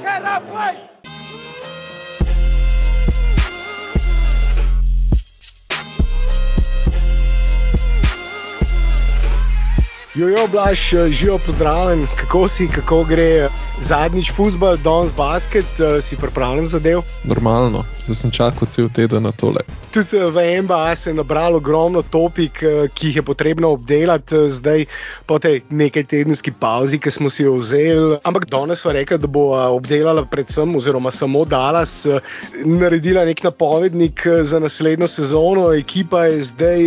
head halfway. Jojo, Blaž, živo pozdravljen, kako si, kako gre zadnjič futbol, danes basket, eh, si pripravljen za del? Normalno, zdaj sem čakal cel teden na tole. Tudi eh, v NBA se je nabralo ogromno topik, eh, ki jih je potrebno obdelati zdaj po tej nekaj tedenski pauzi, ki smo si jo vzeli. Ampak danes so rekli, da bo obdelala predvsem, oziroma samo Dallas, naredila nek napovednik za naslednjo sezono. Ekipa je zdaj,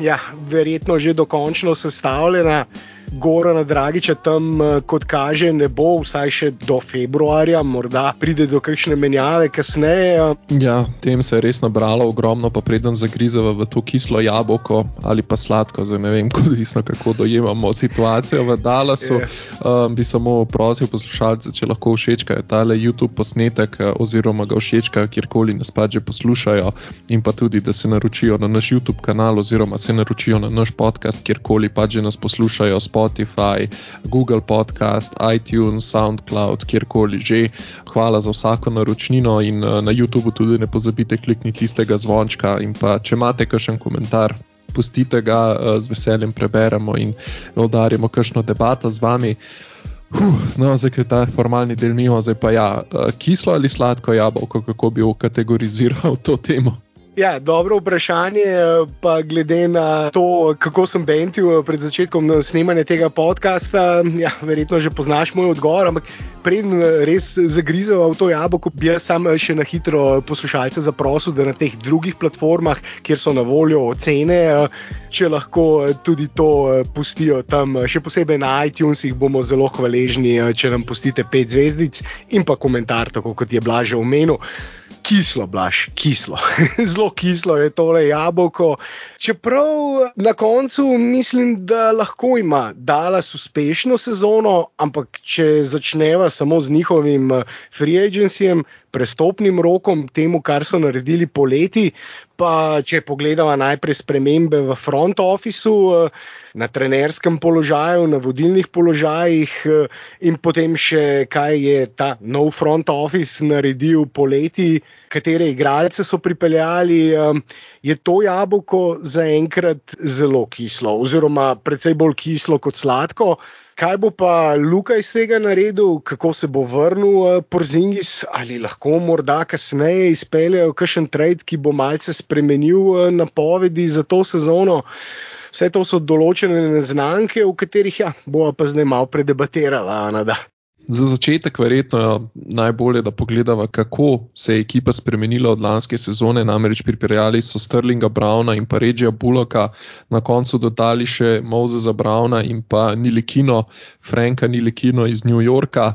ja, verjetno že dokončno sestavljena. Gorana Dragiča tam, eh, kot kaže, ne bo, vsaj še do februarja, morda pride do kakšne menjave kasneje. Ja, tem se je res nabralo ogromno, pa preden zagrizeva v to kislo jabolko ali pa sladko, zdaj ne vem, kodisno, kako dojemamo situacijo v Dallasu. Um, bi samo prosil poslušalce, če lahko všečkajo tale YouTube posnetek eh, oziroma ga všečkajo kjerkoli nas pa že poslušajo in pa tudi, da se naročijo na naš YouTube kanal oziroma se naročijo na naš podcast, kjerkoli pa že nas poslušajo. Spotify, Google Podcast, iTunes, SoundCloud, kjerkoli že. Hvala za vsako naročnino in eh, na YouTubu tudi ne pozabite klikniti tistega zvončka. In pa če imate kakšen komentar, pustite ga, eh, z veseljem preberemo in udarimo kakšno debato z vami. Huh, no, zdaj je ta formalni del mimo, zdaj pa ja, eh, kislo ali sladko jabolko, kako bi kategoriziral to temo. Ja, dobro vprašanje, pa glede na to, kako sem bentil pred začetkom snemanja tega podcasta, ja, verjetno že poznaš moj odgovor, ampak preden res zagrizel v to jabolko, bi jaz sam še na hitro poslušalce zaprosil, da na teh drugih platformah, kjer so na voljo ocene, če lahko tudi to pustijo tam, še posebej na iTunesih, bomo zelo hvaležni, če nam pustite pet zvezdic in pa komentar, tako kot je Blaž omenil kislo, blaš, kislo. Zelo kislo je tole jabolko. Čeprav na koncu mislim, da lahko ima Dallas uspešno sezono, ampak če začneva samo z njihovim eh, free agencyjem, prestopnim rokom, temu, kar so naredili poleti, pa če pogledamo najprej spremembe v front officeu. Eh, na trenerskem položaju, na vodilnih položajih, eh, in potem še kaj je ta nov front office naredil poleti, katere igralce so pripeljali, eh, je to jabolko zaenkrat zelo kislo, oziroma precej bolj kislo kot sladko. Kaj bo pa Luka iz tega naredil, kako se bo vrnil uh, Porzingis, ali lahko morda kasneje izpeljejo kakšen trade, ki bo malce spremenil napovedi za to sezono. Vse to so določene neznanke, v katerih ja, bomo pa zdaj malo predebatirali. Za začetek, verjetno je najbolje, da pogledamo, kako se je ekipa spremenila od lanske sezone. Namreč pripeljali so Sterlinga Browna in pa Regija Buloka, na koncu dodali še Mozesa Browna in pa Nilikino, Franka Nilikino iz New Yorka.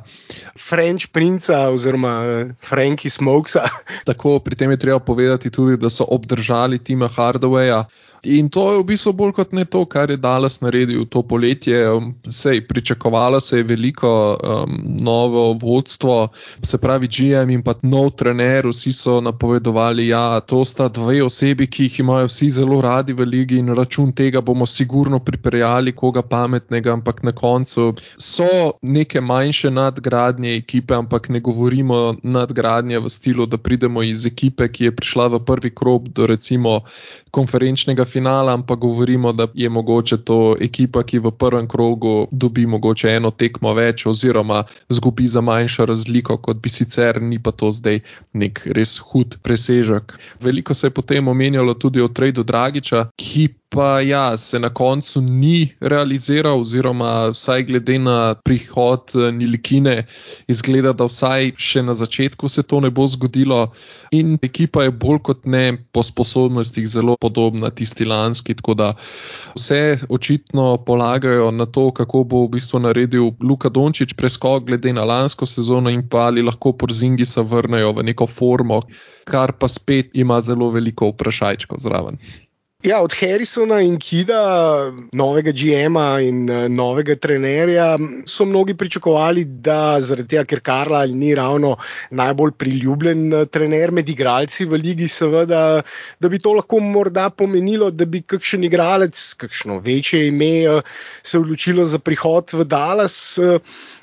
French princa oziroma eh, Franki Smokesa. Tako, pri tem je treba povedati tudi, da so obdržali Tima Hardawaya. In to je v bistvu bolj kot ne to, kar je Dallas naredil to poletje. Um, sej, pričakovalo se je veliko um, novo vodstvo, se pravi GM in pa nov trener. Vsi so napovedovali, da ja, to sta dve osebi, ki jih imajo vsi zelo radi v ligi in račun tega bomo sigurno pripeljali koga pametnega. Ampak na koncu so neke manjše nadgradnje ekipe, ampak ne govorimo nadgradnje v stilu, da pridemo iz ekipe, ki je prišla v prvi krop do recimo konferenčnega finala, ampak govorimo, da je mogoče to ekipa, ki v prvem krogu dobi mogoče eno tekmo več, oziroma zgubi za manjšo razliko, kot bi sicer, ni pa to zdaj nek res hud presežek. Veliko se je potem omenjalo tudi o Tradu Dragiča, ki pa ja, se na koncu ni realiziral, oziroma vsaj glede na prihod eh, Nilikine, izgleda, da vsaj še na začetku se to ne bo zgodilo. In ekipa je bolj kot ne po sposobnostih zelo podobna tisti lanski, tako da vse očitno polagajo na to, kako bo v bistvu naredil Luka Dončić preskok glede na lansko sezono in pa ali lahko Porzingisa vrnejo v neko formo, kar pa spet ima zelo veliko vprašajčkov zraven. Ja, od Harrisona in Kida, novega GM-a in uh, novega trenerja, so mnogi pričakovali, da zaradi tega, ker Karla ni ravno najbolj priljubljen uh, trener med igralci v ligi, seveda, da bi to lahko morda pomenilo, da bi kakšen igralec, kakšno večje ime, uh, se odločilo za prihod v Dallas.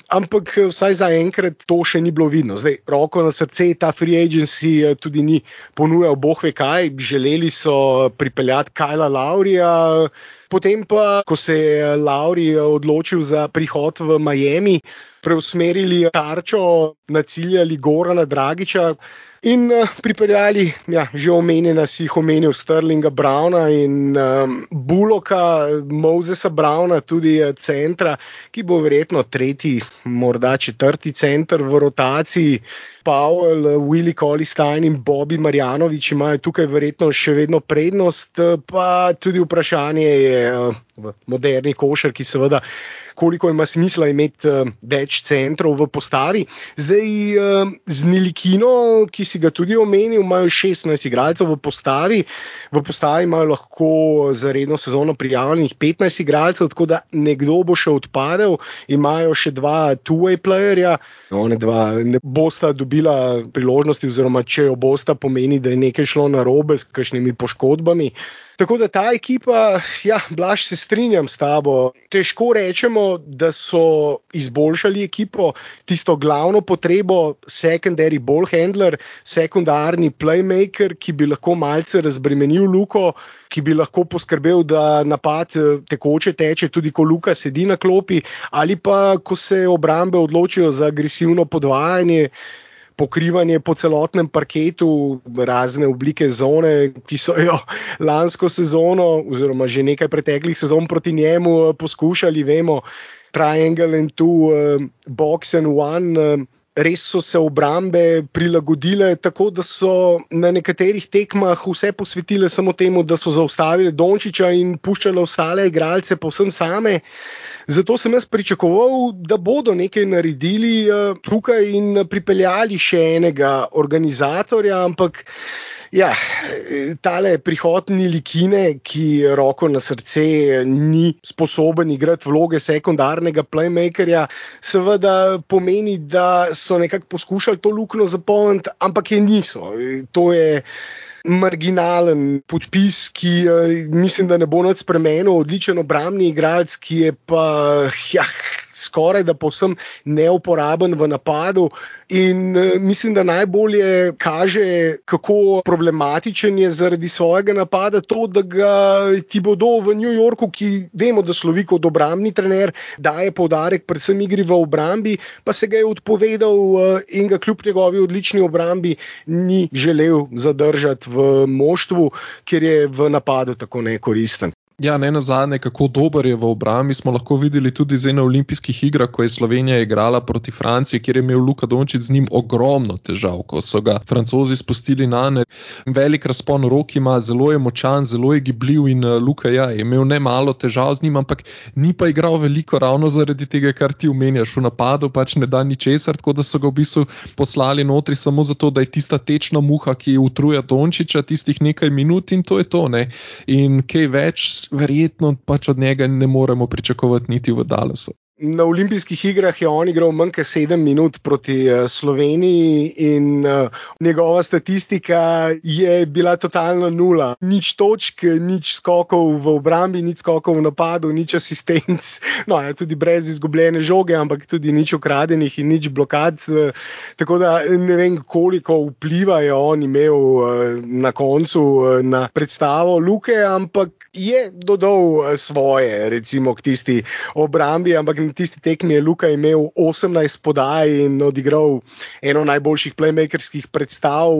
Ampak vsaj za enkrat to še ni bilo vidno. Zdaj, roko na srce, ta free agency tudi ni ponujal, boh ve kaj, želeli so pripeljati Kajla Laurija. Potem pa, ko se je Lauri odločil za prihod v Miami, preusmerili tarčo, naciljali Gorana Dragiča. In uh, pripeljali, ja, že omenjena si jih omenil, Sterlinga Browna in um, Buloka, Mozesa Browna, tudi uh, centra, ki bo verjetno tretji, morda četrti center v rotaciji. Pavel, Willy Kolistein in Bobby Marjanovič imajo tukaj verjetno še vedno prednost, pa tudi vprašanje je uh, v moderni košar, ki seveda koliko ima smisla imeti uh, več centrov v postavi. Zdaj uh, z Nilikino, ki si ga tudi omenil, imajo 16 igralcev v postavi. V postavi imajo lahko za redno sezono prijavljenih 15 igralcev, tako da nekdo bo še odpadel. Imajo še dva two-way playerja, one dva ne bosta dobila priložnosti, oziroma če jo bosta, pomeni, da je nekaj šlo na robe s kakšnimi poškodbami. Tako da ta ekipa, ja, blaž se strinjam s tabo. Težko rečemo, da so izboljšali ekipo, tisto glavno potrebo, secondary ball handler, sekundarni playmaker, ki bi lahko malce razbremenil Luko, ki bi lahko poskrbel, da napad eh, tekoče teče, tudi ko Luka sedi na klopi, ali pa ko se obrambe odločijo za agresivno podvajanje pokrivanje po celotnem parketu, razne oblike zone, ki so jo lansko sezono, oziroma že nekaj preteklih sezon proti njemu eh, poskušali, vemo, Triangle and Two, uh, Box and One. Res so se obrambe prilagodile tako, da so na nekaterih tekmah vse posvetile samo temu, da so zaustavili Dončiča in puščali ostale igralce povsem same. Zato sem jaz pričakoval, da bodo nekaj naredili uh, tukaj in pripeljali še enega organizatorja, ampak. Ja, tale prihodni likine, ki roko na srce ni sposoben igrati vloge sekundarnega playmakerja, seveda pomeni, da so nekako poskušali to luknjo zapolniti, ampak je niso. To je marginalen podpis, ki mislim, da ne bo nič spremenil, odličen obrambni igralec, ki je pa. Ja, skoraj da povsem neuporaben v napadu. In uh, mislim, da najbolje kaže, kako problematičen je zaradi svojega napada to, da ga ti bodo v New Yorku, ki vemo, da slovi kot obrambni trener, daje poudarek predvsem igri v obrambi, pa se ga je odpovedal uh, in ga kljub njegovi odlični obrambi ni želel zadržati v moštvu, ker je v napadu tako nekoristen. Ja, ne na zadnje, kako dober je v obrambi, smo lahko videli tudi z eno olimpijskih igrah, ko je Slovenija igrala proti Franciji, kjer je imel Luka Dončić z njim ogromno težav, ko so ga francozi spustili na ne. Velik razpon rok ima, zelo je močan, zelo je gibljiv in uh, Luka ja, je imel ne malo težav z njim, ampak ni pa igral veliko ravno zaradi tega, kar ti omenjaš. V napadu pač ne da ničesar, tako da so ga v bistvu poslali notri samo zato, da je tista tečna muha, ki utruja Dončića tistih nekaj minut in to je to. Ne. In kaj več verjetno pač od njega ne moremo pričakovati niti v Dallasu. Na olimpijskih igrah je on igral manj kot 7 minut proti uh, Sloveniji, in uh, njegova statistika je bila totalna nula. Nič točk, nič skokov v obrambi, nič skokov v napadu, nič asistenc, no, ja, tudi brez izgubljene žoge, ampak tudi nič ukradenih in nič blokad. Uh, tako da ne vem, koliko vpliva je on imel uh, na koncu uh, na predstavo Luke, ampak je dodal svoje, recimo, k tisti obrambi tisti tekmi je Luka imel 18 podaj in odigral eno najboljših playmakerskih predstav.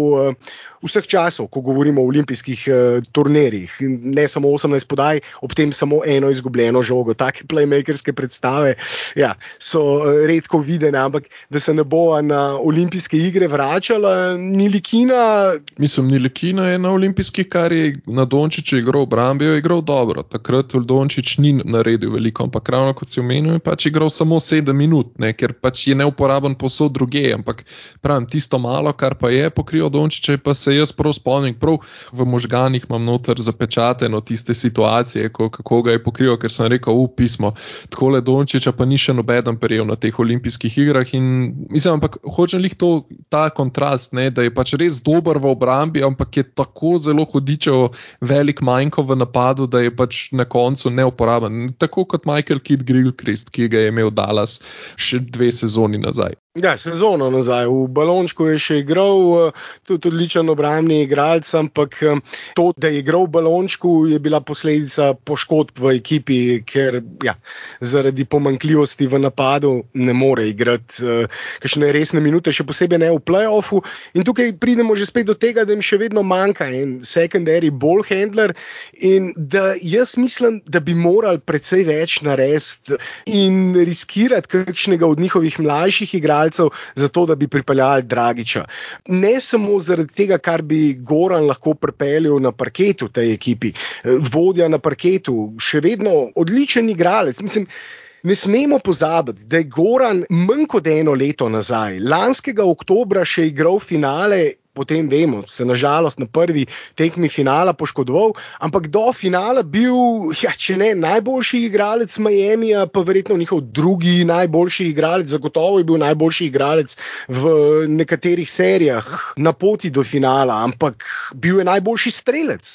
Vseh časov, ko govorimo o olimpijskih uh, turnirjih. Ne samo 18 podaj, ob tem samo eno izgubljeno žogo. Take playmakerske predstave ja, so uh, redko videne, ampak da se ne bo na olimpijske igre vračala, ni likina. Mislim, ni likina je na olimpijskih, kar je na Dončiću igral, obrambi je igral dobro. Takrat Dončić ni naredil veliko, ampak ravno kot si omenil, je pač igral samo 7 minut, ne, ker pač je neuporaben posod druge. Ampak pravim, tisto malo, kar pa je pokril Dončić, pa se jaz prav spomnim, prav v možganjih imam noter zapečateno tiste situacije, ko, kako ga je pokrival, ker sem rekel, v pismo, tako le Dončiča pa ni še nobeden peril na teh olimpijskih igrah. In mislim, ampak hočem jih to, ta kontrast, ne, da je pač res dober v obrambi, ampak je tako zelo hodičev, velik manjko v napadu, da je pač na koncu neuporaben. Tako kot Michael Kidd Grillkrist, ki ga je imel Dallas še dve sezoni nazaj. Ja, sezono nazaj, v Balončku je še igral, eh, tudi odličen obrambni igralec, ampak eh, to, da je igral v Balončku, je bila posledica poškodb v ekipi, ker ja, zaradi pomankljivosti v napadu ne more igrati uh, kakšne resne minute, še posebej ne v playoffu. In tukaj pridemo že spet do tega, da jim še vedno manjka en secondary ball handler in da jaz mislim, da bi morali precej več narediti in riskirati kakšnega od njihovih mlajših igralcev igralcev, zato da bi pripeljali Dragiča. Ne samo zaradi tega, kar bi Goran lahko pripeljal na parketu tej ekipi, vodja na parketu, še vedno odličen igralec. Mislim, Ne smemo pozabiti, da je Goran manj kot eno leto nazaj, lanskega oktobra, še igral finale potem vemo, se nažalost na prvi tekmi finala poškodoval, ampak do finala bil, ja, če ne najboljši igralec Miami, pa verjetno njihov drugi najboljši igralec, zagotovo je bil najboljši igralec v nekaterih serijah na poti do finala, ampak bil je najboljši strelec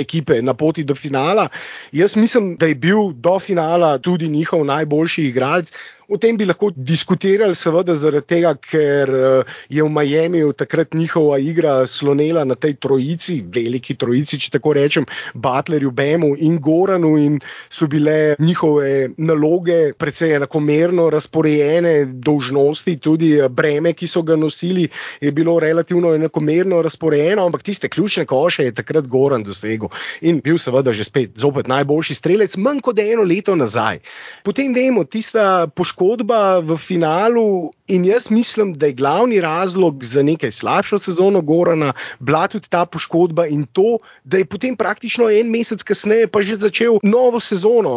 ekipe na poti do finala. Jaz mislim, da je bil do finala tudi njihov najboljši igralec. O tem bi lahko diskutirali, seveda, zaradi tega, ker eh, je v Miami takrat njihova igra slonela na tej trojici, veliki trojici, če tako rečem, Butlerju, Bemu in Goranu, in so bile njihove naloge precej enakomerno razporejene, dolžnosti, tudi eh, breme, ki so ga nosili, je bilo relativno enakomerno razporejeno, ampak tiste ključne koše je takrat Goran dosegel in bil seveda že spet zopet najboljši strelec, manj kot eno leto nazaj. Potem vemo, tista poškodba poškodba v finalu, in jaz mislim, da je glavni razlog za nekaj slabšo sezono Gorana bila tudi ta poškodba in to, da je potem praktično en mesec kasneje pa že začel novo sezono.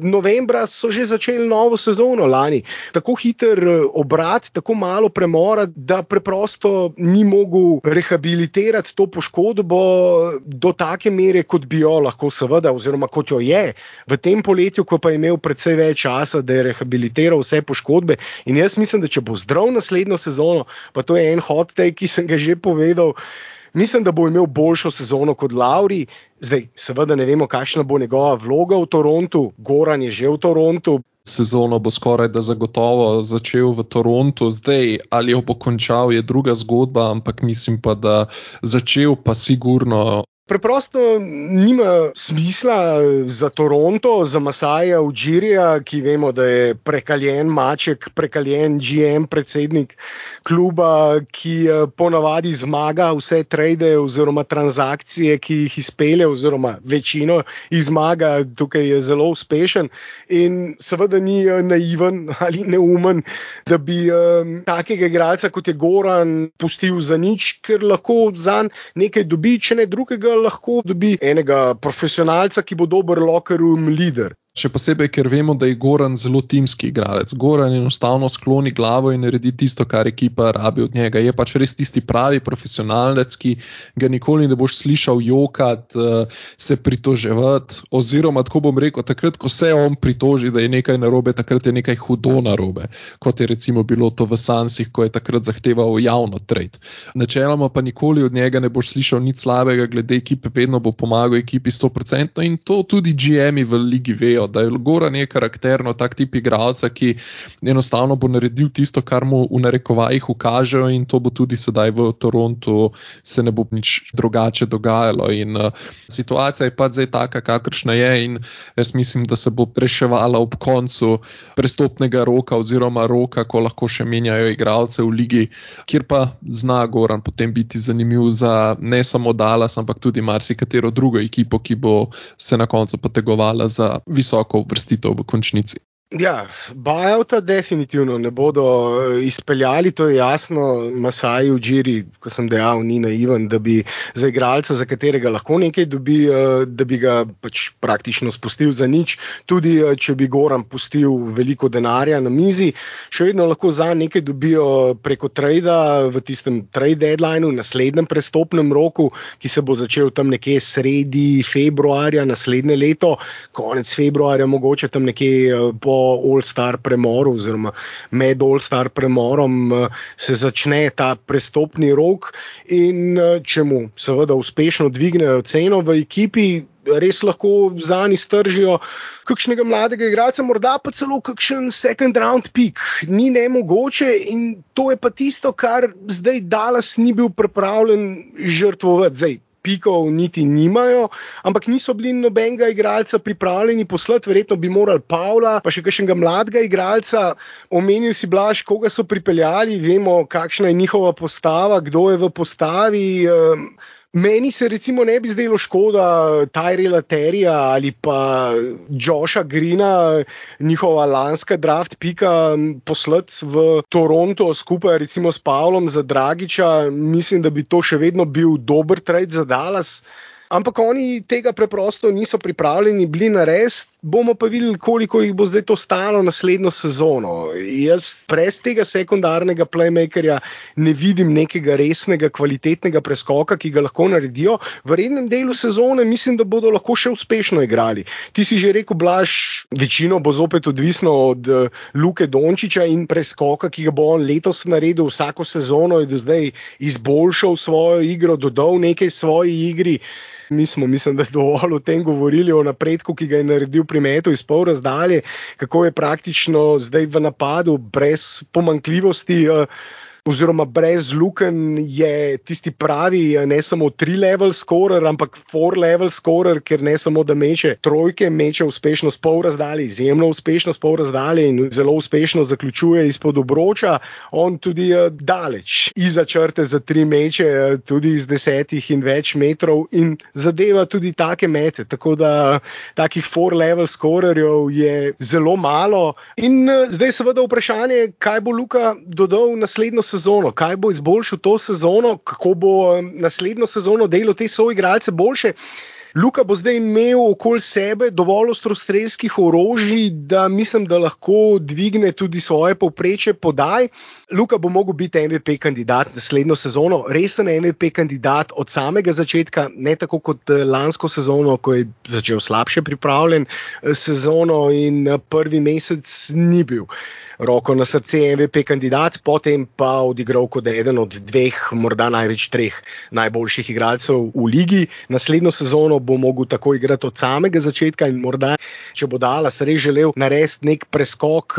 Novembra so že začeli novo sezono lani. Tako hiter eh, obrat, tako malo premora, da preprosto ni mogel rehabilitirati to poškodbo do take mere, kot bi jo lahko, seveda, oziroma kot jo je v tem poletju, ko pa je imel precej več časa, da je rehabilitiral vse poškodbe. In jaz mislim, da če bo zdrav naslednjo sezono, pa to je en hot take, ki sem ga že povedal. Mislim, da bo imel boljšo sezono kot Lauri. Zdaj, seveda, ne vemo, kakšna bo njegova vloga v Torontu. Goran je že v Torontu. Sezono bo skoraj da zagotovo začel v Torontu, zdaj ali jo bo končal, je druga zgodba, ampak mislim pa, da začel pa sigurno Preprosto nima smisla za Toronto, za Masaja Ujirija, ki vemo, da je prekaljen maček, prekaljen GM, predsednik kluba, ki eh, ponavadi zmaga vse trade oziroma transakcije, ki jih izpele, oziroma večino jih zmaga, tukaj je zelo uspešen in seveda ni eh, naiven ali neumen, da bi um, takega igralca kot je Goran pustil za nič, ker lahko za nekaj dobi, če ne drugega lahko dobi enega profesionalca, ki bo dober locker room leader. Še posebej, ker vemo, da je Goran zelo timski igralec. Goran enostavno skloni glavo in naredi tisto, kar ekipa rabi od njega. Je pač res tisti pravi profesionalec, ki ga nikoli ne boš slišal jokati, se pritoževati. Oziroma, tako bom rekel, takrat, ko se on pritoži, da je nekaj narobe, takrat je nekaj hudo narobe. Kot je recimo bilo to v Sansih, ko je takrat zahteval javno trade. Načeloma pa nikoli od njega ne boš slišal nič slabega, glede ekipe, vedno bo pomagal ekipi 100% in to tudi GM-i v ligi vejo vejo, da je Goran je karakterno tak tip igralca, ki enostavno bo naredil tisto, kar mu v narekovajih ukažejo, in to bo tudi sedaj v Torontu, se ne bo nič drugače dogajalo. In uh, situacija je pa zdaj taka, kakršna je, in jaz mislim, da se bo reševala ob koncu prestopnega roka, oziroma roka, ko lahko še menjajo igralce v ligi, kjer pa zna Goran potem biti zanimiv za ne samo Dallas, ampak tudi marsikatero drugo ekipo, ki bo se na koncu potegovala za visoko visoko uvrstitev v končnici. Ja, bajauta definitivno ne bodo eh, izpeljali, to je jasno. Masaj v Džiri, ko sem dejal, ni naiven, da bi za igralca, za katerega lahko nekaj dobi, eh, da bi ga pač praktično spustil za nič. Tudi eh, če bi Goran pustil veliko denarja na mizi, še vedno lahko za nekaj dobijo preko trada v tistem trade deadlineu, naslednjem prestopnem roku, ki se bo začel tam nekje sredi februarja naslednje leto, konec februarja, mogoče tam nekje po. All-Star premoru, oziroma med All-Star premorom, eh, se začne ta prestopni rok, in eh, če mu seveda uspešno dvignejo ceno v ekipi. Res lahko za njih stržijo kakšnega mladega igralca, morda pa celo kakšen second round pick. Ni ne mogoče in to je pa tisto, kar zdaj Dallas ni bil pripravljen žrtvovati. Zdaj, pikov niti nimajo, ampak niso bili nobenega igralca pripravljeni poslati, verjetno bi morali Pavla, pa še kakšnega mladega igralca. Omenil si blaž, koga so pripeljali, vemo, kakšna je njihova postava, kdo je v postavi. Um, Meni se recimo ne bi zdelo škoda Tyrela Terija ali pa Joša Grina, njihova lanska draft pika, poslati v Toronto skupaj recimo s Pavlom za Dragiča. Mislim, da bi to še vedno bil dober trade za Dallas ampak oni tega preprosto niso pripravljeni bili narediti. Bomo pa videli, koliko jih bo zdaj to stalo naslednjo sezono. Jaz brez tega sekundarnega playmakerja ne vidim nekega resnega, kvalitetnega preskoka, ki ga lahko naredijo. V rednem delu sezone mislim, da bodo lahko še uspešno igrali. Ti si že rekel, Blaž, večino bo zopet odvisno od uh, Luke Dončiča in preskoka, ki ga bo on letos naredil vsako sezono, je do zdaj izboljšal svojo igro, dodal nekaj svoji igri. Mi smo, mislim, da dovolj o tem govorili, o napredku, ki ga je naredil pri metu iz pol razdalje, kako je praktično zdaj v napadu brez pomankljivosti. Uh, oziroma brez luken je tisti pravi, ne samo tri-level scorer, ampak four-level scorer, ker ne samo da meče trojke, meče uspešno s pol razdalje, izjemno uspešno s pol razdalje in zelo uspešno zaključuje izpod obroča. On tudi uh, daleč iza črte za tri meče, uh, tudi iz desetih in več metrov in zadeva tudi take mete. Tako da takih four-level scorerjev je zelo malo. In uh, zdaj seveda vprašanje, kaj bo Luka dodal naslednjo sezono, kaj bo izboljšal to sezono, kako bo naslednjo sezono delo te svoje igralce boljše. Luka bo zdaj imel okoli sebe dovolj ostrostrelskih orožij, da mislim, da lahko dvigne tudi svoje povpreče podaj. Luka bo mogel biti MVP kandidat naslednjo sezono, resen MVP kandidat od samega začetka, ne tako kot eh, lansko sezono, ko je začel slabše pripravljen eh, sezono in eh, prvi mesec ni bil roko na srce, MVP kandidat, potem pa odigral kot eden od dveh, morda največ treh najboljših igralcev v ligi. Naslednjo sezono bo mogel tako igrati od samega začetka in morda, če bo Dallas res želel narediti nek preskok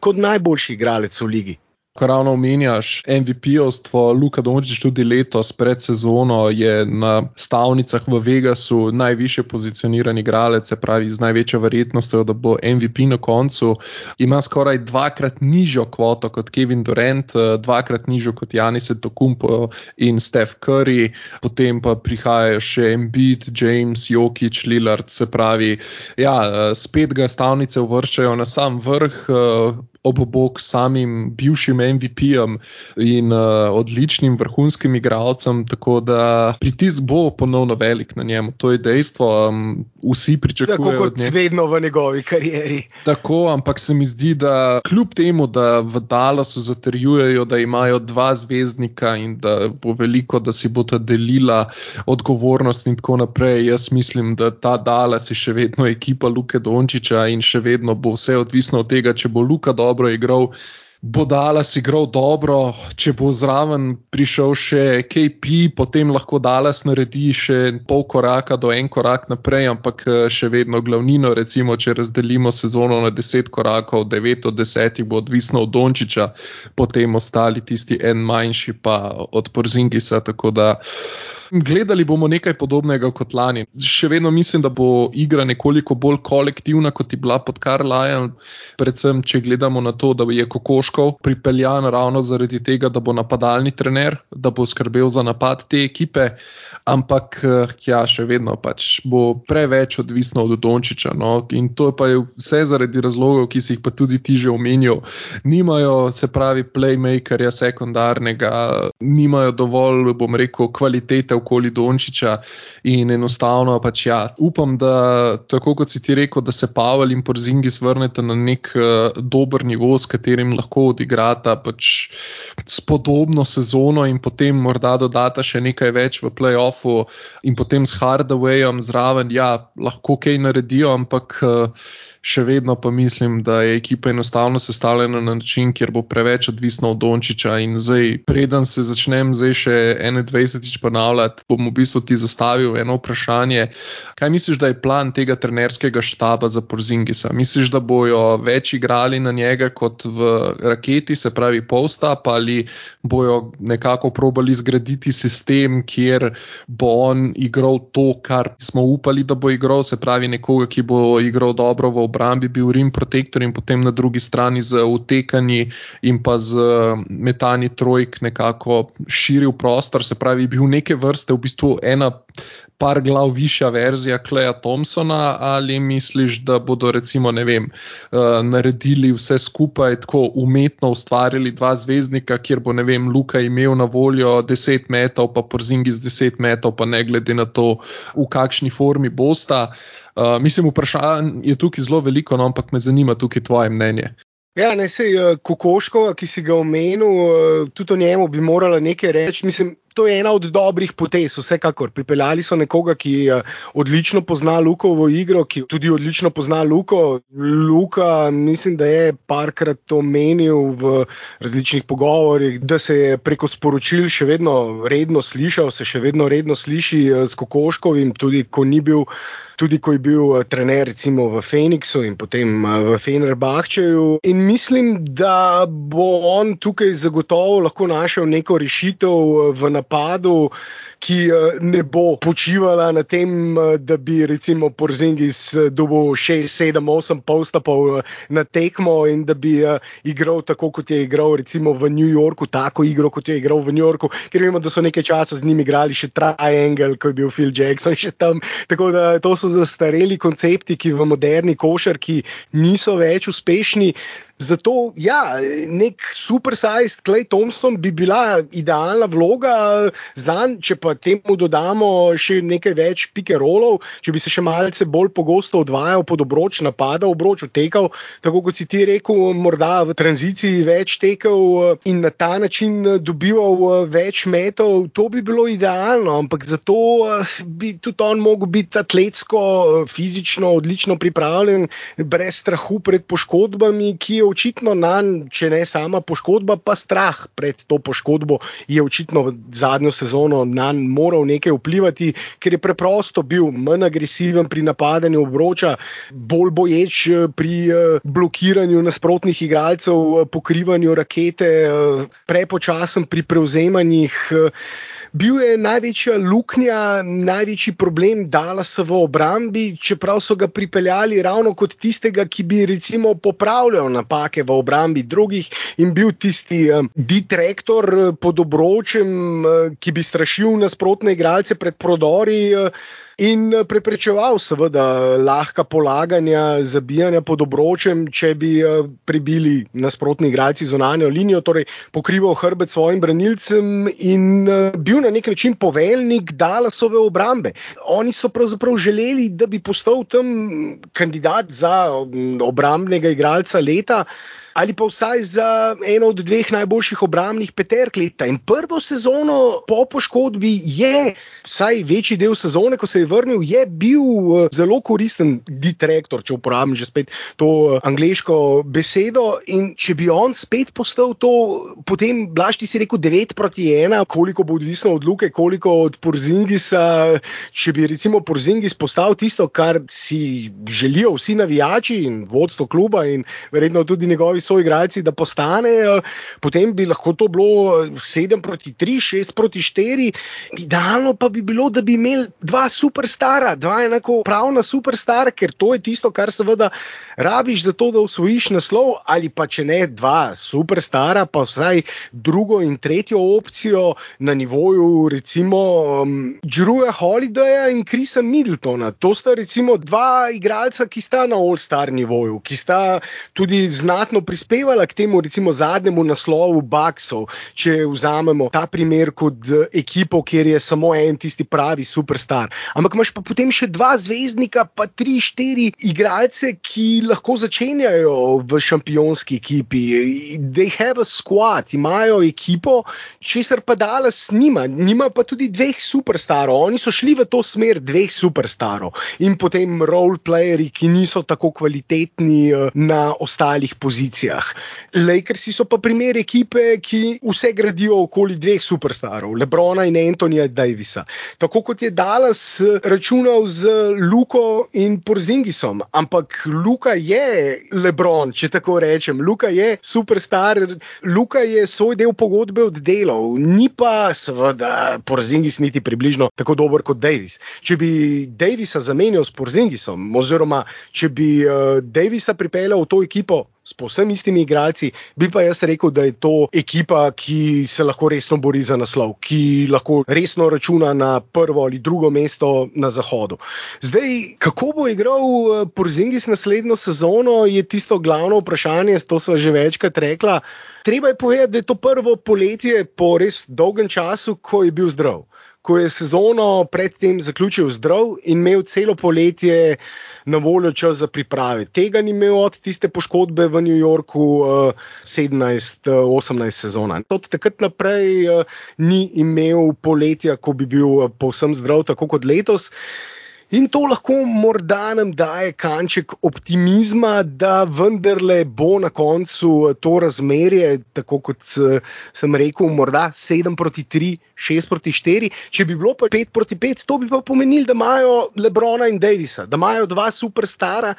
kot najboljši igralec v ligi. Ko ravno omenjaš MVP-ovstvo, Luka Dončić tudi letos pred sezono je na stavnicah v Vegasu najviše pozicioniran igralec, se pravi z največjo verjetnostjo, da bo MVP na koncu. Ima skoraj dvakrat nižjo kvoto kot Kevin Durant, dvakrat nižjo kot Janis Tokumpo in Steph Curry, potem pa prihajajo še Embiid, James, Jokic, Lillard, se pravi, ja, spet ga stavnice uvrščajo na sam vrh ob bok samim bivšim MVP-jem in uh, odličnim vrhunskim igralcem, tako da pritisk bo ponovno velik na njemu. To je dejstvo. Um, vsi pričakujejo. Tako kot vedno v njegovi karieri. Tako, ampak se mi zdi, da kljub temu, da v Dallasu zaterjujejo, da imajo dva zvezdnika in da bo veliko, da si bo ta delila odgovornost in tako naprej, jaz mislim, da ta Dallas je še vedno ekipa Luke Dončiča in še vedno bo vse odvisno od tega, če bo Luka dobro igral. Bo Dallas igral dobro, če bo zraven prišel še KP, potem lahko Dallas naredi še pol koraka do en korak naprej, ampak eh, še vedno glavnino, recimo, če razdelimo sezono na deset korakov, devet od desetih bo odvisno od Dončiča, potem ostali tisti en manjši pa od Porzingisa. Tako da Gledali bomo nekaj podobnega kot lani. Še vedno mislim, da bo igra nekoliko bolj kolektivna, kot je bila pod Karlajem. Predvsem, če gledamo na to, da je Kokoškov pripeljan ravno zaradi tega, da bo napadalni trener, da bo skrbel za napad te ekipe. Ampak, eh, ja, še vedno pač bo preveč odvisno od Dončiča. No? In to pa je vse zaradi razlogov, ki si jih pa tudi ti že omenil. Nimajo, se pravi, playmakerja sekundarnega, nimajo dovolj, bom rekel, kvalitete okoli Dončiča in enostavno pač ja, upam, da tako kot si ti rekel, da se Pavel in Porzingis vrnete na nek uh, dober nivo, s katerim lahko odigrata pač spodobno sezono in potem morda dodata še nekaj več v playoffu in potem s Hardawayom zraven, ja, lahko kaj naredijo, ampak. Uh, še vedno pa mislim, da je ekipa enostavno sestavljena na način, kjer bo preveč odvisna od Dončiča. In zdaj, preden se začnem, zdaj še 21-tič ponavljati, bom v bistvu ti zastavil eno vprašanje. Kaj misliš, da je plan tega trenerskega štaba za Porzingisa? Misliš, da bojo več igrali na njega kot v raketi, se pravi Postap, ali bojo nekako probali zgraditi sistem, kjer bo on igral to, kar smo upali, da bo igral, se pravi nekoga, ki bo igral dobro v obrambi bil Rim protektor in potem na drugi strani z utekanji in pa z metanji trojk nekako širil prostor, se pravi, bil neke vrste v bistvu ena. Par glav višja verzija Kleja Thompsona, ali misliš, da bodo recimo, ne vem, uh, naredili vse skupaj tako umetno, ustvarili dva zvezdnika, kjer bo, ne vem, Luka imel na voljo 10 metrov, pa Porzingi z 10 metrov, pa ne glede na to, v kakšni formi bosta. Uh, mislim, vprašanj je tukaj zelo veliko, no, ampak me zanima tukaj tvoje mnenje. Ja, ne se je uh, Kokoškova, ki si ga omenil, uh, tudi o njemu bi morala nekaj reči. Mislim, to je ena od dobrih potez, vsekakor. Pripeljali so nekoga, ki uh, odlično pozna Lukovo igro, ki tudi odlično pozna Luko. Luka, mislim, da je parkrat omenil v različnih pogovorih, da se je preko sporočil še vedno redno slišal, se še vedno redno sliši s Kokoškovim, tudi ko ni bil tudi ko je bil eh, trener recimo v Phoenixu in potem eh, v Fenerbahčeju. In mislim, da bo on tukaj zagotovo lahko našel neko rešitev eh, v napadu ki ne bo počivala na tem, da bi recimo Porzingis eh, dobil 6, 7, 8 postopov na tekmo in da bi igral tako, kot je igral recimo v New Yorku, tako igro, kot je igral v New Yorku, ker vemo, da so nekaj časa z njimi igrali še Triangle, ko je bil Phil Jackson še tam. Tako da to so zastareli koncepti, ki v moderni košarki niso več uspešni. Zato, ja, nek super-sized Clay Thompson bi bila idealna vloga za njega, če pa temu dodamo še nekaj več pikerolov, če bi se še malce bolj pogosto odvajal pod obroč, napadal obroč, utekal, tako kot si ti rekel, morda v tranziciji več tekel in na ta način dobival več metov, to bi bilo idealno, ampak zato bi tudi on mogel biti atletsko, fizično odlično pripravljen, brez strahu pred poškodbami, ki je očitno na njej, če ne sama poškodba, pa strah pred to poškodbo, je očitno zadnjo sezono na njej moral nekaj vplivati, ker je preprosto bil manj agresiven pri napadanju obroča, bolj boječ eh, pri eh, blokiranju nasprotnih igralcev, eh, pokrivanju rakete, prepočasen pri prevzemanjih. Bil je največja luknja, največji problem Dalasa v obrambi, čeprav so ga pripeljali ravno kot tistega, ki bi recimo popravljal napake v obrambi drugih in bil tisti um, ditrektor pod obročem, uh, ki bi strašil nasprotne igralce pred prodori. Uh, in eh, preprečeval, seveda, lahka polaganja, zabijanja pod obročem, če bi eh, prebili nasprotni igralci zunanjo linijo, torej pokrival hrbet svojim branilcem in eh, bil na nek način poveljnik Dalasove obrambe. Oni so pravzaprav želeli, da bi postal tam kandidat za mm, obrambnega igralca leta ali pa vsaj za eno od dveh najboljših obrambnih peterk leta. In prvo sezono po poškodbi je, vsaj večji del sezone, ko se je vrnil, je bil uh, zelo koristen ditrektor, če uporabim že spet to uh, angliško besedo. In če bi on spet postal to, potem blašti si rekel 9 proti 1, koliko bo odvisno od Luke, koliko od Porzingisa. Če bi recimo Porzingis postal tisto, kar si želijo vsi navijači in vodstvo kluba in verjetno tudi njegovi soigralci, da postanejo, potem bi lahko to bilo 7 proti 3, 6 proti 4. Idealno pa bi bilo, da bi imeli dva superstara, dva enako pravna superstara, ker to je tisto, kar seveda rabiš za to, da usvojiš naslov, ali pa če ne dva superstara, pa vsaj drugo in tretjo opcijo na nivoju, recimo, um, Drewa Holidaya in Krisa Middletona. To sta recimo dva igralca, ki sta na all-star nivoju, ki sta tudi znatno prispevala k temu, recimo, zadnjemu naslovu Baksov. Če vzamemo ta primer kot ekipo, kjer je samo en tisti pravi superstar. Ampak imaš pa potem še dva zvezdnika, pa tri, štiri igralce, ki lahko začenjajo v šampionski ekipi. They have a squad, imajo ekipo, česar pa Dallas nima. Nima pa tudi dveh superstarov. Oni so šli v to smer dveh superstarov in potem roleplayeri, ki niso tako kvalitetni eh, na ostalih pozicijah. Lakersi so pa primer ekipe, ki vse gradijo okoli dveh superstarov, Lebrona in Antonija Davisa. Tako kot je Dallas eh, računal z Luko in Porzingisom, ampak Luka je Lebron, če tako rečem. Luka je superstar, Luka je svoj del pogodbe oddelal, ni pa seveda Porzingis niti približno tako dober kot Davis. Če bi Davisa zamenjal s Porzingisom, oziroma če bi uh, Davisa pripeljal v to ekipo s povsem istimi igralci, bi pa jaz rekel, da je to ekipa, ki se lahko resno bori za naslov, ki lahko resno računa na prvo ali drugo mesto na zahodu. Zdaj, kako bo igral uh, Porzingis naslednjo sezono, je tisto glavno vprašanje, to so že večkrat rekla. Treba je povedati, da je to prvo poletje po res dolgem času, ko je bil zdrav ko je sezono predtem zaključil zdrav in imel celo poletje na voljo čas za priprave. Tega ni imel od tiste poškodbe v New Yorku uh, 17-18 uh, sezona. Od takrat naprej uh, ni imel poletja, ko bi bil povsem zdrav, tako kot letos. In to lahko morda nam daje kanček optimizma, da vendarle bo na koncu to razmerje, tako kot eh, sem rekel, morda 7 proti 3, 6 proti 4. Če bi bilo pa 5 proti 5, to bi pa pomenilo, da imajo Lebrona in Davisa, da imajo dva superstara.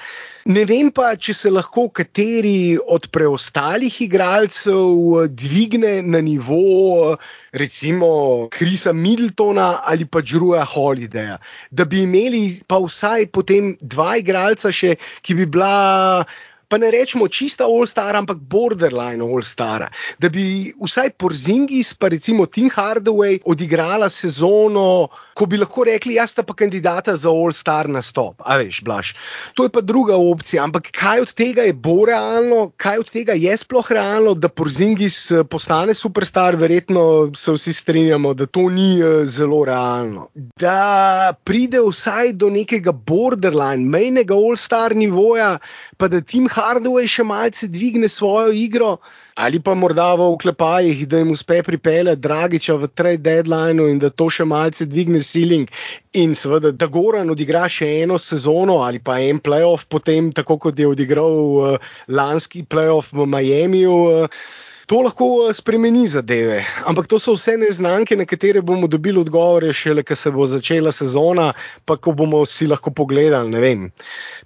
Ne vem pa, če se lahko kateri od preostalih igralcev dvigne na nivo, recimo, Krisa Middletona ali pa Džruja Holidaya, da bi imeli pa vsaj potem dva igralca še, ki bi bila pa ne rečemo čista all-star, ampak borderline all-star. Da bi vsaj Porzingis, pa recimo Tim Hardaway, odigrala sezono, ko bi lahko rekli, jaz sta pa kandidata za all-star nastop. A veš, blaš. To je pa druga opcija. Ampak kaj od tega je bolj realno, kaj od tega je sploh realno, da Porzingis eh, postane superstar, verjetno se vsi strinjamo, da to ni eh, zelo realno. Da pride vsaj do nekega borderline, mejnega all-star nivoja, pa da Tim Hardaway Hardware še malce dvigne svojo igro, ali pa morda v oklepajih, da jim uspe pripeljati Dragiča v trade deadline in da to še malce dvigne ceiling. In seveda, da Goran odigra še eno sezono ali pa en playoff, potem tako kot je odigral uh, lanski playoff v Miamiju. Uh, To lahko eh, spremeni zadeve, ampak to so vse neznanke, na katere bomo dobili odgovore, šele ko se bo začela sezona, pa ko bomo si lahko pogledali, ne vem,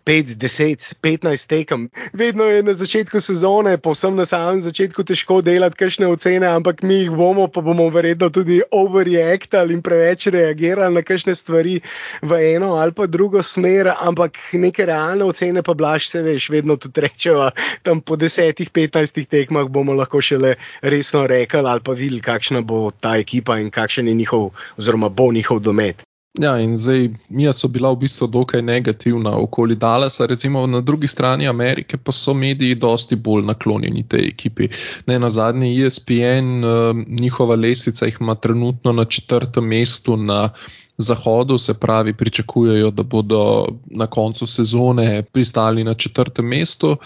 5, 10, 15 tekem. Vedno je na začetku sezone, povsem na samem začetku, težko delati kakšne ocene, ampak mi jih bomo, pa bomo verjetno tudi overreactali in preveč reagirali na kakšne stvari v eno ali pa drugo smer, ampak neke realne ocene pa blaž se veš, vedno tudi rečejo, tam po 10, 15 tekmah bomo lahko še šele resno rekli ali pa videli, kakšna bo ta ekipa in kakšen je njihov, oziroma bo njihov domet. Ja, in zdaj mi so bila v bistvu dokaj negativna okoli Dalasa, recimo na drugi strani Amerike pa so mediji dosti bolj naklonjeni tej ekipi. Ne na zadnji ESPN, uh, njihova lestvica jih ima trenutno na četrtem mestu na zahodu, se pravi, pričakujejo, da bodo na koncu sezone pristali na četrtem mestu.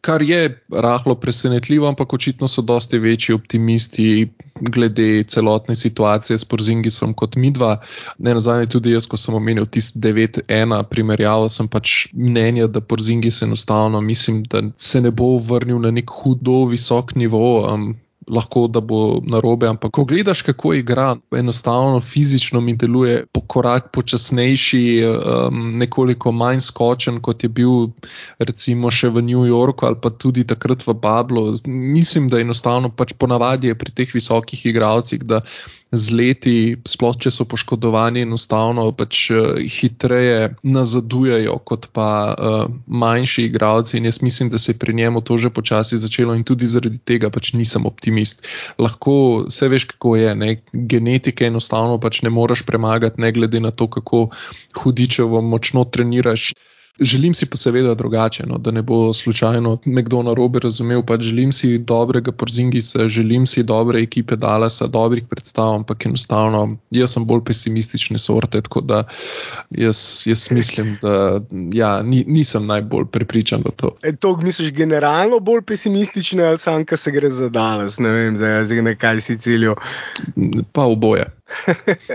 Kar je rahlo presenetljivo, ampak očitno so dosti večji optimisti glede celotne situacije s Porzingisom kot mi dva. Ne nazadnje tudi jaz, ko sem omenil tisti 9-1 primerjavo, sem pač mnenja, da Porzingis enostavno mislim, da se ne bo vrnil na nek hudo visok nivo. Um, lahko da bo narobe. Ampak ko gledaš, kako igra, enostavno fizično mi deluje po korak počasnejši, um, nekoliko manj skočen, kot je bil recimo še v New Yorku ali pa tudi takrat v Bablu. Mislim, da enostavno pač ponavadi je pri teh visokih igralcih, da z leti, sploh če so poškodovani, enostavno pač uh, hitreje nazadujejo kot pa uh, manjši igralci. In jaz mislim, da se je pri njemu to že počasi začelo in tudi zaradi tega pač nisem optimist. Lahko vse veš, kako je, ne? genetike enostavno pač ne moreš premagati, ne glede na to, kako hudičevo močno treniraš. Želim si pa seveda drugače, no, da ne bo slučajno nekdo na robe razumel. Pač želim si dobrega Porzingisa, želim si dobre ekipe Dalasa, dobrih predstav, ampak enostavno jaz sem bolj pesimistične sorte. Tako da jaz, jaz mislim, da ja, ni, nisem najbolj prepričan v to. E, to misliš generalno bolj pesimistične ali sam, kar se gre za Dalas, ne vem, zdaj nekaj si ciljo. Pa oboje.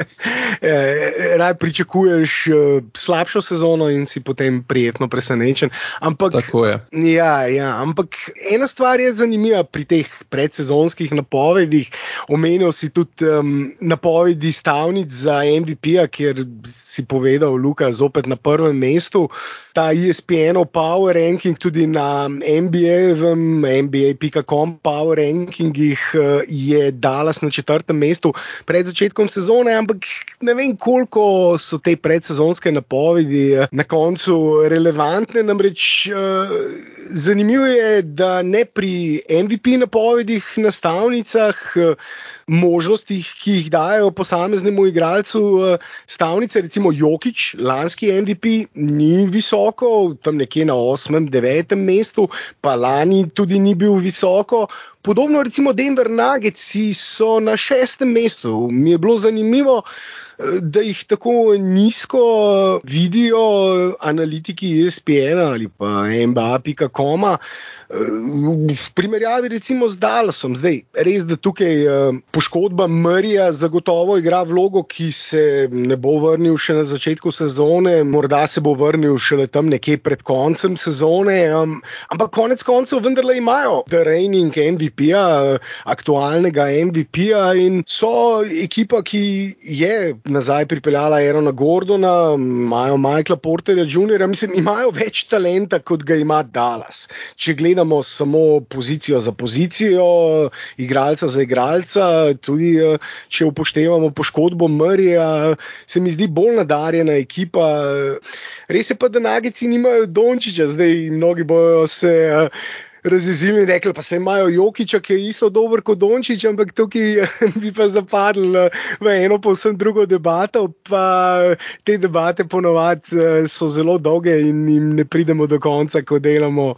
Eh, raj pričakuješ eh, slabšo sezono in si potem prijetno presenečen. Ampak, Tako je. Ja, ja, ampak ena stvar je zanimiva pri teh predsezonskih napovedih. Omenil si tudi um, napovedi stavnic za MVP, kjer si povedal, Luka, zopet na prvem mestu. Ta ESPN-ov Power Ranking, tudi na NBA-vem, NBA.com Power Rankingih eh, je Dallas na četrtem mestu pred začetkom sezone, ampak ne vem, koliko so te predsezonske napovedi eh, na koncu relevantne. Namreč eh, zanimivo je, da ne pri MVP napovedih na stavnicah možnostih, ki jih dajo posameznemu igralcu eh, stavnice, recimo Jokič, lanski MVP, ni visoko, tam nekje na 8., 9. mestu, pa lani tudi ni bil visoko. Podobno, recimo Denver Nuggets so na šestem mestu. Mi je bilo zanimivo, eh, da jih tako nizko vidijo analitiki ESPN ali pa MBA.com v primerjavi recimo z Dallasom. Zdaj, res, da tukaj eh, poškodba Marija zagotovo igra vlogo, ki se ne bo vrnil še na začetku sezone, morda se bo vrnil šele tam nekje pred koncem sezone, ampak konec koncev vendarle imajo The Reigning MVP-ja, aktualnega MVP-ja in so ekipa, ki je nazaj pripeljala Erona Gordona, imajo Michaela Porterja Jr., mislim, imajo več talenta, kot ga ima Dallas. Če gledamo gledamo samo pozicijo za pozicijo, igralca za igralca, tudi eh, če upoštevamo poškodbo Mrija, se mi zdi bolj nadarjena ekipa. Res je pa, da nagici nimajo Dončiča, zdaj mnogi bojo se. Razjezili in rekli, pa se imajo Jokiča, ki je isto dober kot Dončić, ampak tukaj bi pa zapadli eh, v eno povsem drugo debato. Pa te debate ponovadi eh, so zelo dolge in jim ne pridemo do konca, ko delamo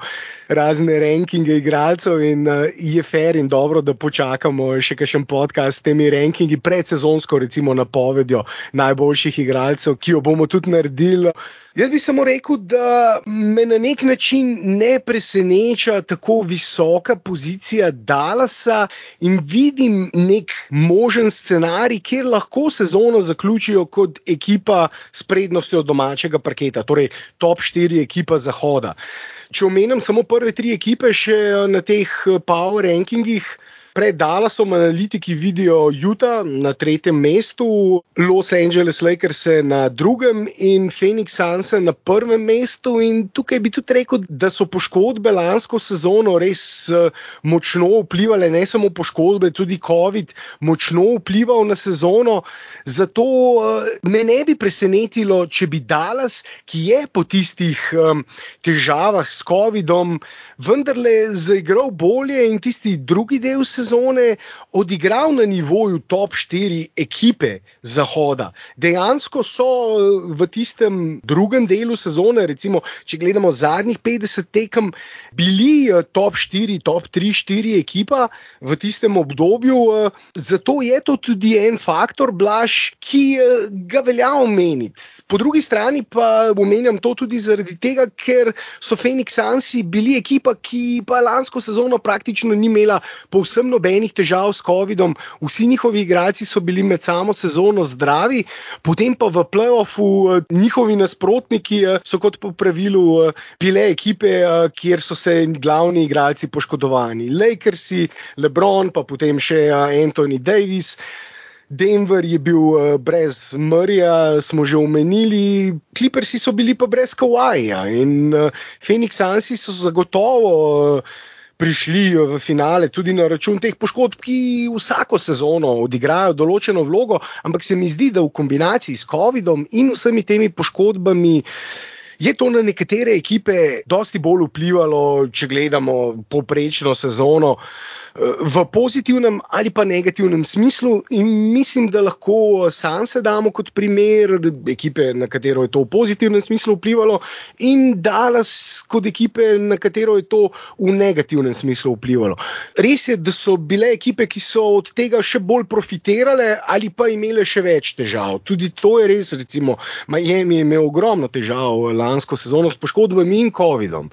razne rankinge igralcev in uh, je fair in dobro, da počakamo še kakšen podcast s temi rankingi predsezonsko, recimo napovedjo najboljših igralcev, ki jo bomo tudi naredili. Jaz bi samo rekel, da me na nek način ne preseneča tako visoka pozicija Dallasa in vidim nek možen scenarij, kjer lahko sezono zaključijo kot ekipa s prednostjo domačega parketa, torej top 4 ekipa Zahoda. Če omenim samo prve tri ekipe še na teh power rankingih, Pred Dallasom analitiki vidijo Utah na tretjem mestu, Los Angeles Lakers na drugem in Phoenix Suns na prvem mestu. In tukaj bi tudi rekel, da so poškodbe lansko sezono res eh, močno vplivali, ne samo poškodbe, tudi COVID močno vplival na sezono. Zato eh, me ne bi presenetilo, če bi Dallas, ki je po tistih um, težavah s COVID-om, vendarle zaigral bolje in tisti drugi del sezone sezone odigral na nivoju top 4 ekipe Zahoda. Dejansko so eh, v tistem drugem delu sezone, recimo, če gledamo zadnjih 50 tekem, bili eh, top 4, top 3, 4 ekipa v tistem obdobju. Eh, zato je to tudi en faktor, blaž, ki ga velja omeniti. Po drugi strani pa omenjam to tudi zaradi tega, ker so Phoenix Sansi bili ekipa, ki pa lansko sezono praktično ni imela povsem nobenih težav s COVID-om, vsi njihovi igralci so bili med samo sezono zdravi, potem pa v playoffu uh, njihovi nasprotniki uh, so kot po pravilu uh, bile ekipe, kjer so se glavni igralci poškodovani. Lakersi, LeBron, pa potem še Anthony Davis. Denver je bil brez Mrja, smo že omenili, Clippersi so bili pa brez Kawaja in Phoenix Ansi so zagotovo. Uh, Prišli v finale tudi na račun teh poškodb, ki vsako sezono odigrajo določeno vlogo, ampak se mi zdi, da v kombinaciji s COVID-om in vsemi temi poškodbami je to na nekatere ekipe dosti bolj vplivalo, če gledamo poprečno sezono. Uh, v pozitivnem ali pa negativnem smislu. In mislim, da lahko sam se damo kot primer ekipe, na katero je to v pozitivnem smislu vplivalo, in Dallas kot ekipe, na katero je to v negativnem smislu vplivalo. Res je, da so bile ekipe, ki so od tega še bolj profitirale ali pa imele še več težav. Tudi to je res, recimo, Miami je imel ogromno težav lansko sezono s poškodbami in COVID-om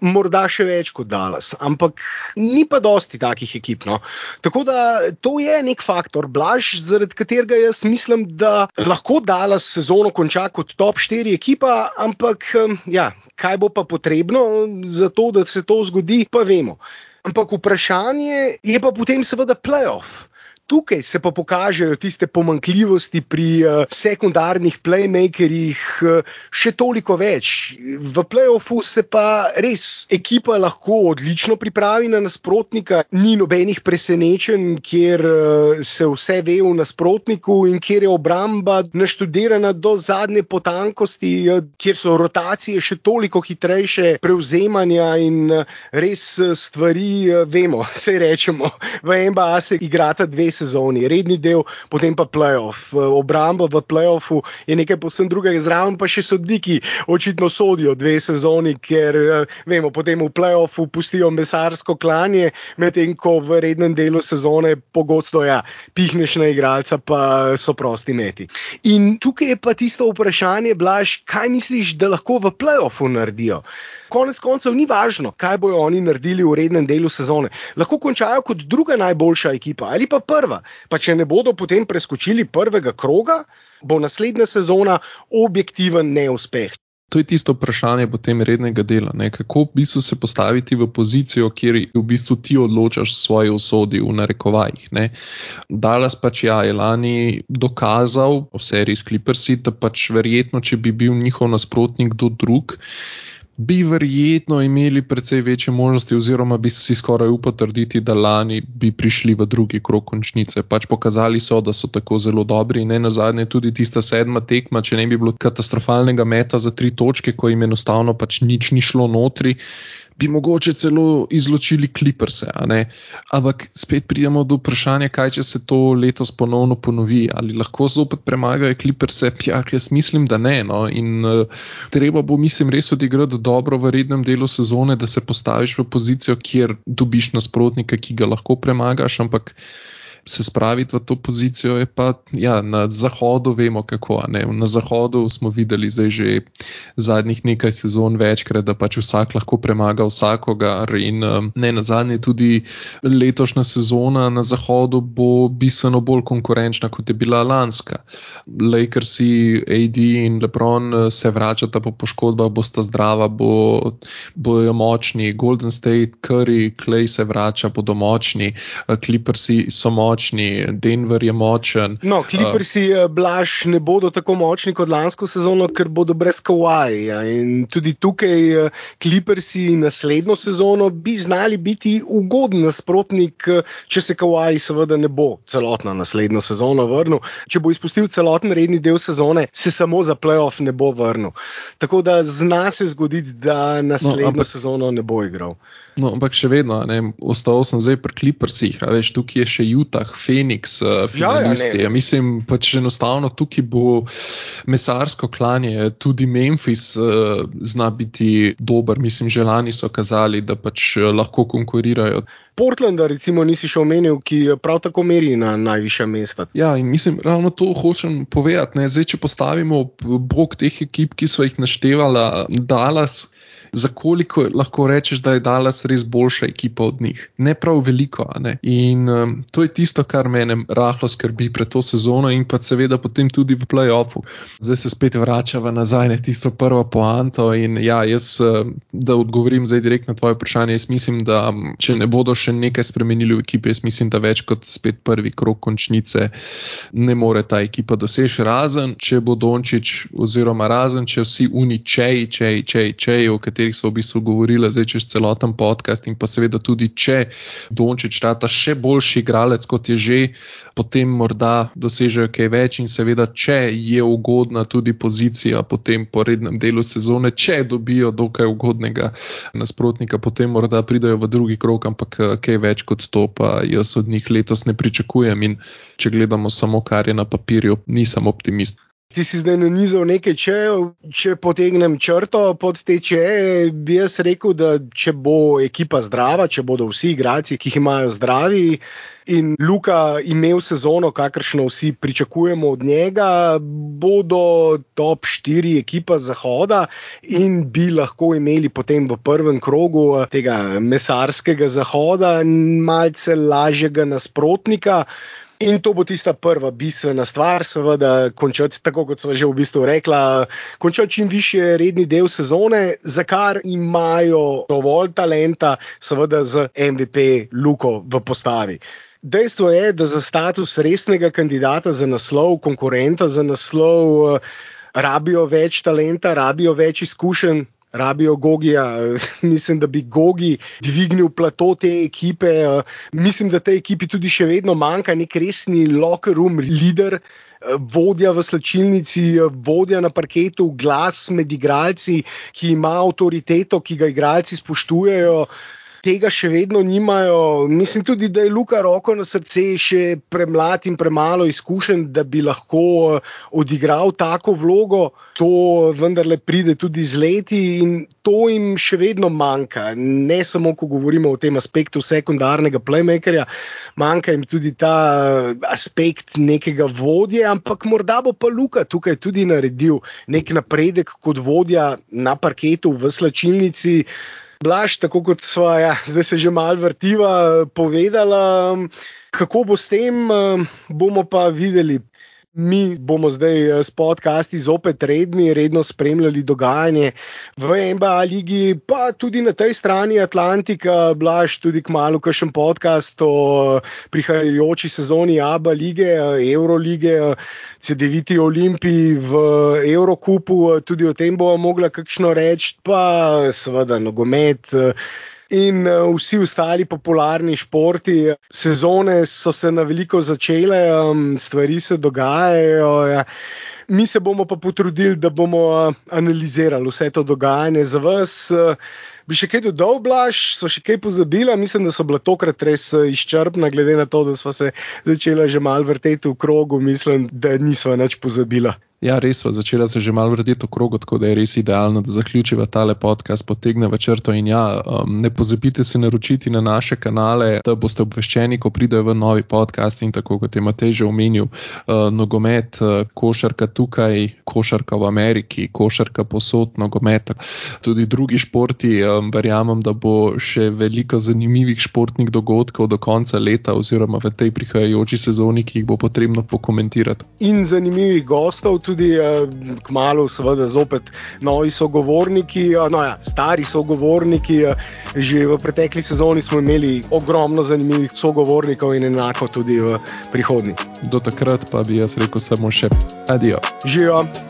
morda še več kot Dallas, ampak ni pa dosti takih ekip. No. Tako da to je nek faktor, blaž, zaradi katerega jaz mislim, da lahko Dallas sezono konča kot top 4 ekipa, ampak ja, kaj bo pa potrebno za to, da se to zgodi, pa vemo. Ampak vprašanje je pa potem seveda playoff tukaj se pa pokažejo tiste pomankljivosti pri uh, sekundarnih playmakerjih uh, še toliko več. V playoffu se pa res ekipa lahko odlično pripravi na nasprotnika, ni nobenih presenečenj, kjer uh, se vse ve v nasprotniku in kjer je obramba naštudirana do zadnje potankosti, uh, kjer so rotacije še toliko hitrejše, prevzemanja in uh, res stvari uh, vemo, vse rečemo. V NBA se igrata dve sezoni, redni del, potem pa playoff. Obramba v playoffu je nekaj posebno drugega, zraven pa še sodniki očitno sodijo dve sezoni, ker eh, vemo, potem v playoffu pustijo mesarsko klanje, medtem ko v rednem delu sezone pogosto ja, pihneš na igralca, pa so prosti meti. In tukaj je pa tisto vprašanje, Blaž, kaj misliš, da lahko v playoffu naredijo? Konec koncev ni važno, kaj bodo oni naredili v rednem delu sezone. Lahko končajo kot druga najboljša ekipa ali pa prva. Pa če ne bodo potem preskočili prvega kroga, bo naslednja sezona objektiven neuspeh. To je tisto vprašanje potem rednega dela. Ne? Kako v bistvu se postaviti v pozicijo, kjer v bistvu ti odločaš svoje usodi v narekovajih. Ne? Dallas pač ja, je lani dokazal v seriji Clippersi, da pač verjetno, če bi bil njihov nasprotnik kdo drug bi verjetno imeli precej večje možnosti, oziroma bi si skoraj upal trditi, da lani bi prišli v drugi krok končnice. Pač pokazali so, da so tako zelo dobri. Ne na zadnje, tudi tista sedma tekma, če ne bi bilo katastrofalnega meta za tri točke, ko jim enostavno pač nič ni šlo notri bi mogoče celo izločili kliprse. Ampak spet pridemo do vprašanja, kaj če se to letos ponovno ponovi. Ali lahko zopet premagajo kliprse? Ja, jaz mislim, da ne. No? In uh, treba bo, mislim, res odigrati dobro v rednem delu sezone, da se postaviš v pozicijo, kjer dobiš nasprotnika, ki ga lahko premagaš. Ampak se spraviti v to pozicijo, je pa ja, na zahodu, vemo kako. Na zahodu smo videli zdaj že zadnjih nekaj sezon večkrat, da pač vsak lahko premaga vsakogar. In um, ne na zadnje, tudi letošnja sezona na zahodu bo bistveno bolj konkurenčna, kot je bila lanska. Lakersi, AD in Lebron uh, se vračata po poškodbah, bosta zdrava, bo, bojo močni. Golden State, Curry, Clay se vrača, bodo močni. Uh, Clippersi so močni močni, Denver je močen. No, Clippersi, uh, Blaž, ne bodo tako močni kot lansko sezono, ker bodo brez Kawaja. In tudi tukaj, uh, Clippersi naslednjo sezono bi znali biti ugoden nasprotnik, če se Kawaj seveda ne bo celotno naslednjo sezono vrnil. Če bo izpustil celoten redni del sezone, se samo za playoff ne bo vrnil. Tako da zna se zgoditi, da naslednjo no, ampak... sezono ne bo igral. No, ampak še vedno, ne, ostal sem zdaj pri Clippersih, a veš, tukaj je še Utah, Phoenix, uh, finalisti. Ja, ja, mislim, pač enostavno tukaj bo mesarsko klanje, tudi Memphis uh, zna biti dober. Mislim, želani so kazali, da pač uh, lahko konkurirajo. Portlanda, recimo, nisi še omenil, ki prav tako meri na najvišja mesta. Ja, in mislim, ravno to hočem povedati. Zdaj, če postavimo bog teh ekip, ki so jih naštevali, Dallas za koliko lahko rečeš, da je Dallas res boljša ekipa od njih. Ne prav veliko. Ne? In um, to je tisto, kar mene rahlo skrbi pred to sezono in pa seveda potem tudi v playoffu. Zdaj se spet vračava nazaj na tisto prvo poanto. In ja, jaz, um, da odgovorim zdaj direkt na tvoje vprašanje, jaz mislim, da um, če ne bodo še nekaj spremenili v ekipi, jaz mislim, da več kot spet prvi krok končnice ne more ta ekipa doseči, razen če bo Dončić, oziroma razen če vsi uničeji, čeji, čeji, čeji, o katerih so v bistvu govorili zdaj čez celoten podcast, in pa seveda tudi če Dončić rata še boljši igralec kot je že, potem morda dosežejo kaj več, in seveda, če je ugodna tudi pozicija potem po rednem delu sezone, če dobijo dokaj ugodnega nasprotnika, potem morda pridajo v drugi krok, ampak kaj več kot to, pa jaz od njih letos ne pričakujem. In če gledamo samo, kar je na papirju, nisem optimist. Ti si zdaj nanizal nekaj, če, če potegnem črto pod te če, bi jaz rekel, da če bo ekipa zdrava, če bodo vsi igralci, ki jih imajo zdravi. In Luka imel sezono, kakršno vsi pričakujemo od njega, bodo top 4 ekipa Zahoda in bi lahko imeli potem v prvem krogu tega mesarskega Zahoda malce lažjega nasprotnika. In to bo tista prva bistvena stvar, seveda, končati tako, kot smo že v bistvu rekla, končati čim više redni del sezone, za kar imajo dovolj talenta, seveda z MVP Luko v postavi. Dejstvo je, da za status resnega kandidata za naslov, konkurenta za naslov, rabijo več talenta, rabijo več izkušenj, rabijo Gogija. Mislim, da bi Gogi dvignil plato te ekipe. Mislim, da tej ekipi tudi še vedno manjka nek resni locker room leader. Vodja v slčilnici, vodja na parketu, glas med igralci, ki ima avtoriteto, ki ga igralci spoštujejo tega še vedno nimajo. Mislim tudi, da je Luka roko na srce še premlad in premalo izkušen, da bi lahko eh, odigral tako vlogo. To vendarle pride tudi z leti in to jim še vedno manjka. Ne samo, ko govorimo o tem aspektu sekundarnega playmakerja, manjka jim tudi ta eh, aspekt nekega vodje, ampak morda bo pa Luka tukaj tudi naredil nek napredek kot vodja na parketu v slačilnici. Blaž, tako kot smo, ja, zdaj se že malo vrtiva, povedala, kako bo s tem, bomo pa videli. Mi bomo zdaj s podcasti zopet redni, redno spremljali dogajanje v NBA ligi, pa tudi na tej strani Atlantika, blaž tudi k malu, kakšen podcast o prihajajoči sezoni ABA lige, Eurolige. CD-viti Olimpiji v Eurokupu, tudi o tem bomo mogli kakšno reči, pa seveda nogomet. In vsi ostali popularni športi, sezone so se na veliko začele, stvari se dogajajo. Ja. Mi se bomo pa potrudili, da bomo analizirali vse to dogajanje za vas. Bi še kaj dodal, Blaž, so še kaj pozabila? Mislim, da so bila tokrat res izčrpna, glede na to, da smo se začela že malo vrteti v krogu. Mislim, da nismo več pozabila. Ja, res so začela se že malo vrteti v krogu, tako da je res idealno, da zaključiva tale podcast, potegneva črto. In ja, um, ne pozabite se naročiti na naše kanale, da boste obveščeni, ko pridejo v novi podcast. In tako kot je Matej že omenil, uh, nogomet, uh, košarka tukaj, košarka v Ameriki, košarka posod, nogomet, tudi drugi športi. Um, verjamem, da bo še veliko zanimivih športnih dogodkov do konca leta, oziroma v tej prihajajoči sezoni, ki jih bo potrebno pokomentirati. In zanimivih gostov tudi uh, kmalo, seveda, zopet novi sogovorniki, uh, no ja, stari sogovorniki. Uh, že v pretekli sezoni smo imeli ogromno zanimivih sogovornikov in enako tudi v prihodnji. Do takrat pa bi jaz rekel samo še adijo. Živijo.